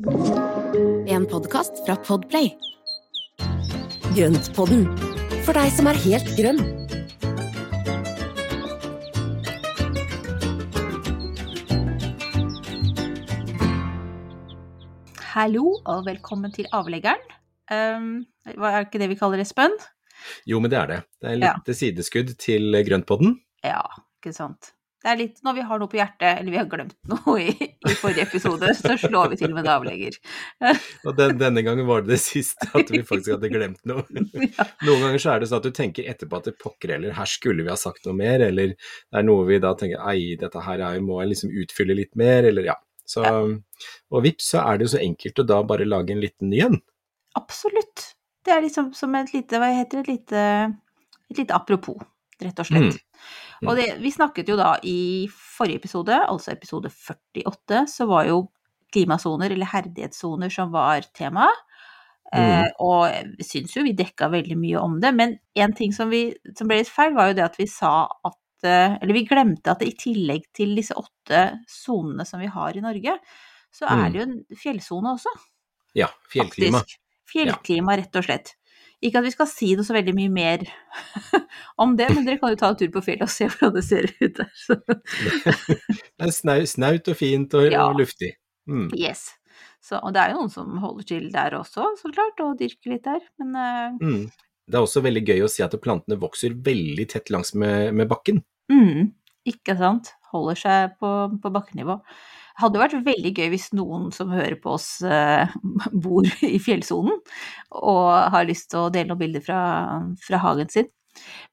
En podkast fra Podplay. Grøntpodden, for deg som er helt grønn. Hallo og velkommen til avleggeren. Um, hva er ikke det vi kaller Espen? Jo, men det er det. Det er litt sideskudd til grøntpodden. Ja, ikke sant. Det er litt når vi har noe på hjertet, eller vi har glemt noe i, i forrige episode, så slår vi til med en avlegger. Og den, denne gangen var det det siste, at vi faktisk hadde glemt noe. Ja. Noen ganger så er det sånn at du tenker etterpå at det pokker heller, her skulle vi ha sagt noe mer, eller det er noe vi da tenker ei, dette her er, må jeg liksom utfylle litt mer, eller ja. Så, og vips, så er det jo så enkelt å da bare lage en liten ny en. Absolutt. Det er liksom som et lite, hva heter det, et lite, et lite apropos, rett og slett. Mm. Og det, vi snakket jo da i forrige episode, altså episode 48, så var jo klimasoner, eller herdighetssoner, som var tema. Eh, og jeg syns jo vi dekka veldig mye om det, men en ting som, vi, som ble litt feil, var jo det at vi sa at eh, Eller vi glemte at i tillegg til disse åtte sonene som vi har i Norge, så er Mm. det jo en fjellsone også. Ja, fjellklima. Faktisk. Fjellklima, rett og slett. Ikke at vi skal si noe så veldig mye mer om det, men dere kan jo ta en tur på fjellet og se hvordan det ser ut der. Det er snau, snaut og fint og, Ja. og luftig. Mm. Yes. Så, og det er jo noen som holder til der også, så klart, og dyrker litt der. Men uh... Mm. Det er også veldig gøy å si at plantene vokser veldig tett langs med, med bakken. mm, ikke sant. Holder seg på, på bakkenivå. Det hadde vært veldig gøy hvis noen som hører på oss, eh, bor i fjellsonen og har lyst til å dele noen bilder fra, fra hagen sin.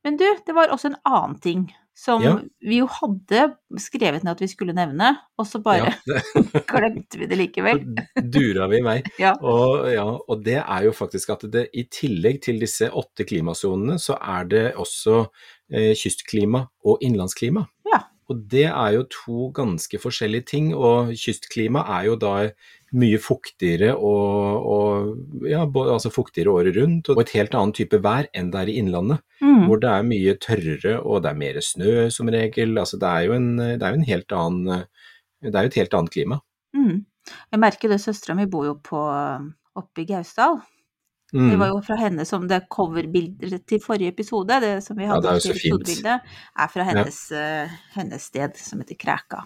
Men du, det var også en annen ting som Ja. vi jo hadde skrevet ned at vi skulle nevne, og så bare Ja, glemte vi det likevel. dura vi i vei. Ja. Og, ja, og det er jo faktisk at det i tillegg til disse åtte klimasonene, så er det også kystklima og innlandsklima. Ja. Og det er jo to ganske forskjellige ting, og kystklima er jo da mye fuktigere og, og ja, altså fuktigere året rundt, og et helt annen type vær enn det er i innlandet, Mm. hvor det er mye tørrere og det er mer snø som regel. Altså det er jo en, det er jo en helt annen det er jo et helt annet klima. Mm. Jeg merker det, søstera mi bor jo på oppe i Gausdal. Mm. Det var jo fra henne som det coverbildet til forrige episode, det som vi Ja, hadde det er er fra hennes, eh, hennes sted som heter Kræka.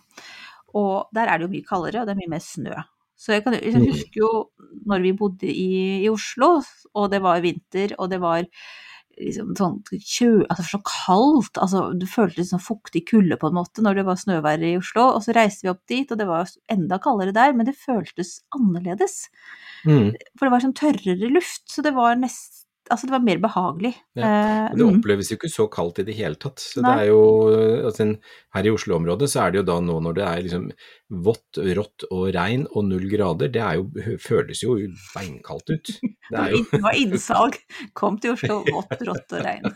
Og der er det jo mye kaldere, og det er mye mer snø. Så jeg, kan, jeg Mm. husker jo når vi bodde i, i Oslo, og det var vinter, og det var liksom sånn kjø... Altså så kaldt, altså du følte sånn fuktig kulde på en måte når det var snøvær i Oslo, og så reiste vi opp dit, og det var enda kaldere der, men det føltes annerledes. Mm. For det var sånn tørrere luft, så det var nest... Altså det var mer behagelig. Ja, Eh, det mm. oppleves jo ikke så kaldt i det hele tatt. Så Nei. det er jo, altså, her i Oslo-området så er det jo da nå når det er liksom vått, rått og regn og null grader, det jo, føles jo beinkaldt ut. Det er jo, Det var innsalg. Kom til Oslo, vått, rått og regn.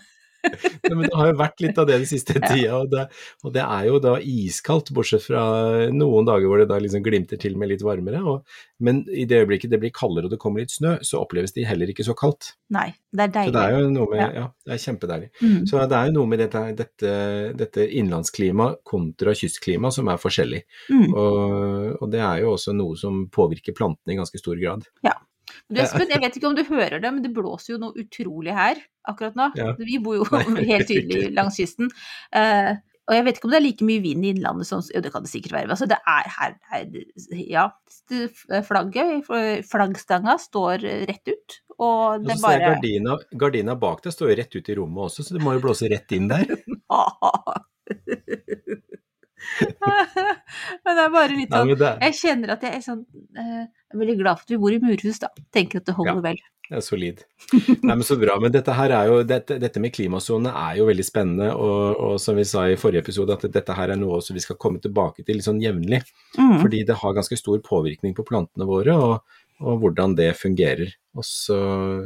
Men det har jo vært litt av det den siste tida, og det, og det er jo da iskaldt, bortsett fra noen dager hvor det da liksom glimter til med litt varmere. Og, men i det øyeblikket det blir kaldere og det kommer litt snø, så oppleves det heller ikke så kaldt. Nei, det er Så deilig. det er jo noe med, Ja. ja, det er kjempedeilig. Mm. Så det er jo noe med dette, dette, dette innlandsklima kontra kystklima som er forskjellig. Mm. Og, og det er jo også noe som påvirker plantene i ganske stor grad. Du Espen, jeg vet ikke om du hører det, men det blåser jo noe utrolig her akkurat nå. Ja. Vi bor jo Nei, helt tydelig langs kysten. Uh, og jeg vet ikke om det er like mye vind i innlandet som Jo, det kan det sikkert være. Altså, det er her her Ja. Flagget, flaggstanga, står rett ut. Og det bare gardina, gardina bak deg står jo rett ut i rommet også, så det må jo blåse rett inn der. Men det er bare litt sånn Jeg kjenner at jeg er sånn eh, Jeg er veldig glad for at vi bor i murhus, da. Tenker at det holder vel. det er solid. Nei, men Så bra. Men dette her er jo, dette, dette med klimasone er jo veldig spennende, og, og som vi sa i forrige episode, at dette her er noe vi skal komme tilbake til sånn jevnlig. Mm. Fordi det har ganske stor påvirkning på plantene våre, og, og hvordan det fungerer. Så,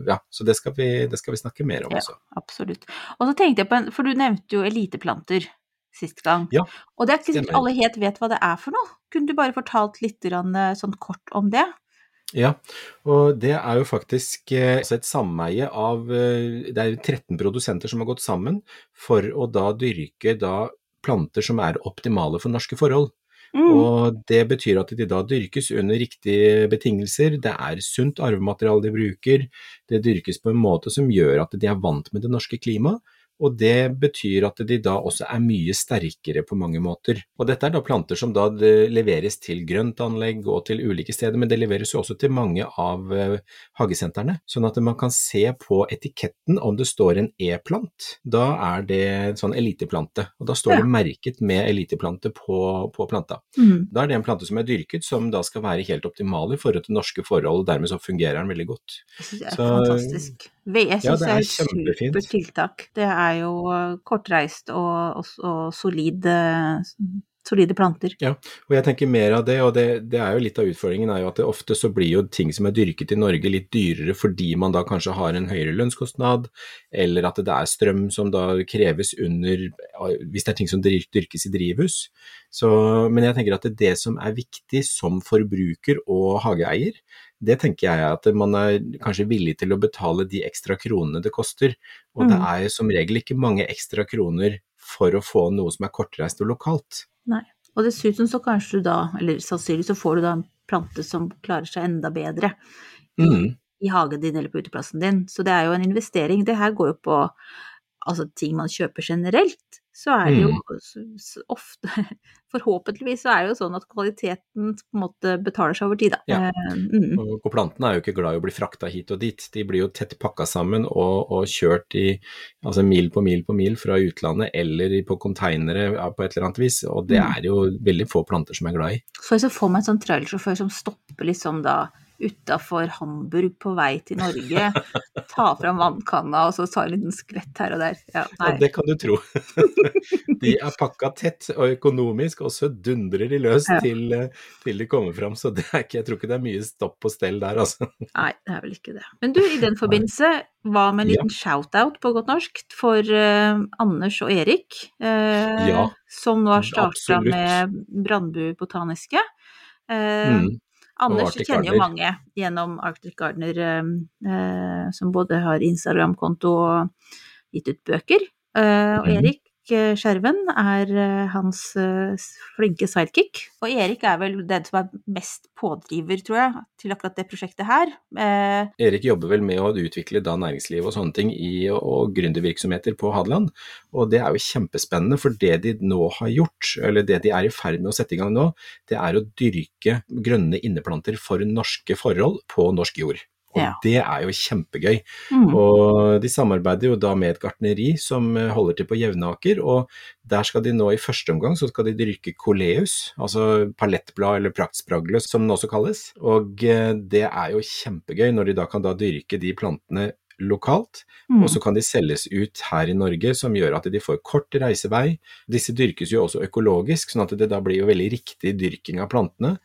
ja, så det, skal vi, det skal vi snakke mer om Ja. også. Absolutt. Og så tenkte jeg på en For du nevnte jo eliteplanter sist gang. Ja, og det er ikke sikkert alle helt vet hva det er for noe. Kunne du bare fortalt litt eh, sånn kort om det? Ja, og det er jo faktisk eh, altså et sameie av eh, Det er 13 produsenter som har gått sammen for å da dyrke da planter som er optimale for norske forhold. Mm. Og det betyr at de da dyrkes under riktige betingelser, det er sunt arvemateriale de bruker, det dyrkes på en måte som gjør at de er vant med det norske klimaet. Og det betyr at de da også er mye sterkere på mange måter. Og dette er da planter som da leveres til grøntanlegg og til ulike steder, men det leveres jo også til mange av eh, hagesentrene. Sånn at man kan se på etiketten om det står en E-plant. Da er det en sånn eliteplante, og da står Ja. det merket med eliteplante på, på planta. Mm. Da er det en plante som er dyrket, som da skal være helt optimal i forhold til norske forhold, og dermed så fungerer den veldig godt. Jeg synes det er Så- fantastisk. Jeg Ja, syns det det er et kjempefint. tiltak. Det er jo eh, kortreist og, og, og solide, solide planter. Ja, Og jeg tenker mer av det, og det, det er jo litt av utfordringen, er jo at det ofte så blir jo ting som er dyrket i Norge litt dyrere fordi man da kanskje har en høyere lønnskostnad, eller at det er strøm som da kreves under, hvis det er ting som dyrkes i drivhus. Så, men jeg tenker at det, det som er viktig som forbruker og hageeier, det tenker jeg at man er kanskje villig til å betale de ekstra kronene det koster. Og det Mm. er som regel ikke mange ekstra kroner for å få noe som er kortreist og lokalt. Nei. Og dessuten så kanskje du da, eller sannsynligvis så får du da en plante som klarer seg enda bedre i, Mm. i hagen din eller på uteplassen din. Så det er jo en investering. Det her går jo på altså ting man kjøper generelt. Så er det jo Mm. så, så ofte Forhåpentligvis så er det jo sånn at kvaliteten på en måte betaler seg over tid, da. Ja. Eh, mm. Og plantene er jo ikke glad i å bli frakta hit og dit, de blir jo tett pakka sammen og, og kjørt i altså mil på mil på mil fra utlandet eller på konteinere på et eller annet vis, og det Mm. er jo veldig få planter som er glad i. Så jeg ser for meg en sånn trailersjåfør som stopper liksom da utafor Hamburg på vei til Norge, Ta fram vannkanna og så ta en liten skvett her og der. Ja. Ja, det kan du tro. de er pakka tett og økonomisk, og så dundrer de løs Ja. til, til de kommer fram, så det er ikke, jeg tror ikke det er mye stopp og stell der, altså. Nei, det er vel ikke det. Men du, i den forbindelse, hva med en liten shout-out på godt norsk for uh, Anders og Erik, Uh, som nå har starta med Brandbu botaniske. Uh, Mm. Anders kjenner jo mange gjennom Arctic Gardener, eh, eh, som både har Instagram-konto og gitt ut bøker. Eh, og Mhm. Erik Skjerven er eh, hans eh, flinke sidekick. Og Erik er vel den som er mest pådriver, tror jeg, til akkurat det prosjektet her. Eh, Erik jobber vel med å utvikle da næringsliv og sånne ting i, og gründervirksomheter på Hadeland, og det er jo kjempespennende, for det de nå har gjort, eller det de er i ferd med å sette i gang nå, det er å dyrke grønne inneplanter for norske forhold på norsk jord. Og Ja. det er jo kjempegøy. mm, Og de samarbeider jo da med et gartneri som eh, holder til på Jevnaker, og der skal de nå i første omgang så skal de dyrke coleus, altså palettblad eller praktspragle som det også kalles. Og eh, det er jo kjempegøy når de da kan da dyrke de plantene lokalt, mm. og så kan de selges ut her i Norge, som gjør at de får kort reisevei. Disse dyrkes jo også økologisk, sånn at det da blir jo veldig riktig dyrking av plantene.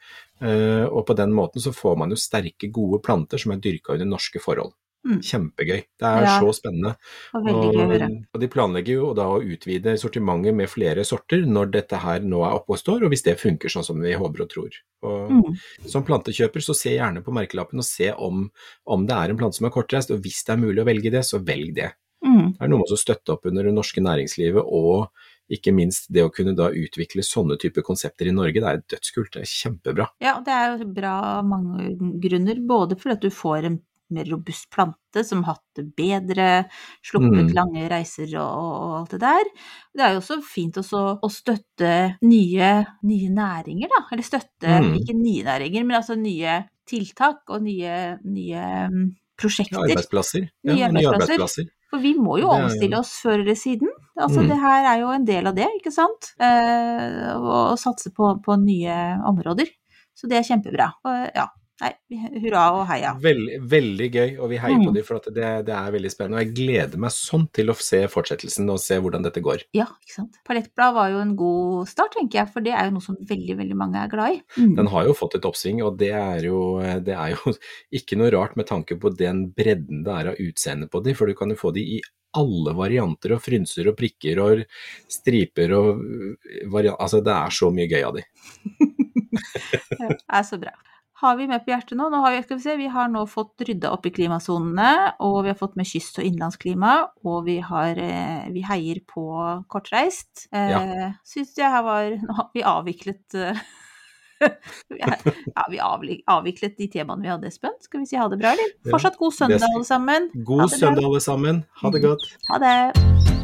Eh, og på den måten så får man jo sterke, gode planter som er dyrka under norske forhold. Mm. Kjempegøy. Det er Ja. så spennende. Og. Og, og de planlegger jo da å utvide sortimentet med flere sorter når dette her nå er oppe og står, og hvis det funker sånn som vi håper og tror. Og Mm. Som plantekjøper så se gjerne på merkelappen og se om, om det er en plante som er kortreist, og hvis det er mulig å velge det, så velg det. Mm. Det er noe med å støtte opp under det norske næringslivet og ikke minst det å kunne da utvikle sånne typer konsepter i Norge. Det er dødskult, det er kjempebra. Ja, det er jo bra av mange grunner. Både fordi at du får en mer robust plante som har hatt det bedre, sluppet Mm. lange reiser og, og, og alt det der. Det er jo også fint også å støtte nye, nye næringer, da. Eller støtte Mm. ikke nye næringer, men altså nye tiltak og nye, nye prosjekter. Nye arbeidsplasser. Nye Ja, nye arbeidsplasser. For vi må jo- omstille oss før eller siden. Altså, Mm. Det her er jo en del av det, ikke sant? Eh, å, å satse på, på nye områder. Så det er kjempebra. Og, ja, nei, hurra og heia. Veldig, veldig gøy, og vi heier Mm. på dem for at det, det er veldig spennende. Og jeg gleder meg sånn til å se fortsettelsen og se hvordan dette går. Ja, ikke sant. Palettblad var jo en god start, tenker jeg, for det er jo noe som veldig, veldig mange er glad i. Mm. Den har jo fått et oppsving, og det er jo, det er jo ikke noe rart med tanke på den bredden det er av utseende på de, for du kan jo få de i alle varianter og frynser og prikker og striper og varianter. Altså, det er så mye gøy av de. Det er så bra. Har vi med på hjertet nå? Nå har vi, skal vi, se, vi har nå fått rydda opp i klimasonene, og vi har fått med kyst- og innlandsklima, og vi, har, eh, vi heier på kortreist. Eh, Ja. Syns jeg her var Nå har vi avviklet eh, ja, vi avviklet de temaene vi hadde, Espen. Skal vi si ha det bra, eller? Fortsatt god søndag, alle sammen. God søndag, alle sammen. Ha det godt. Ha det.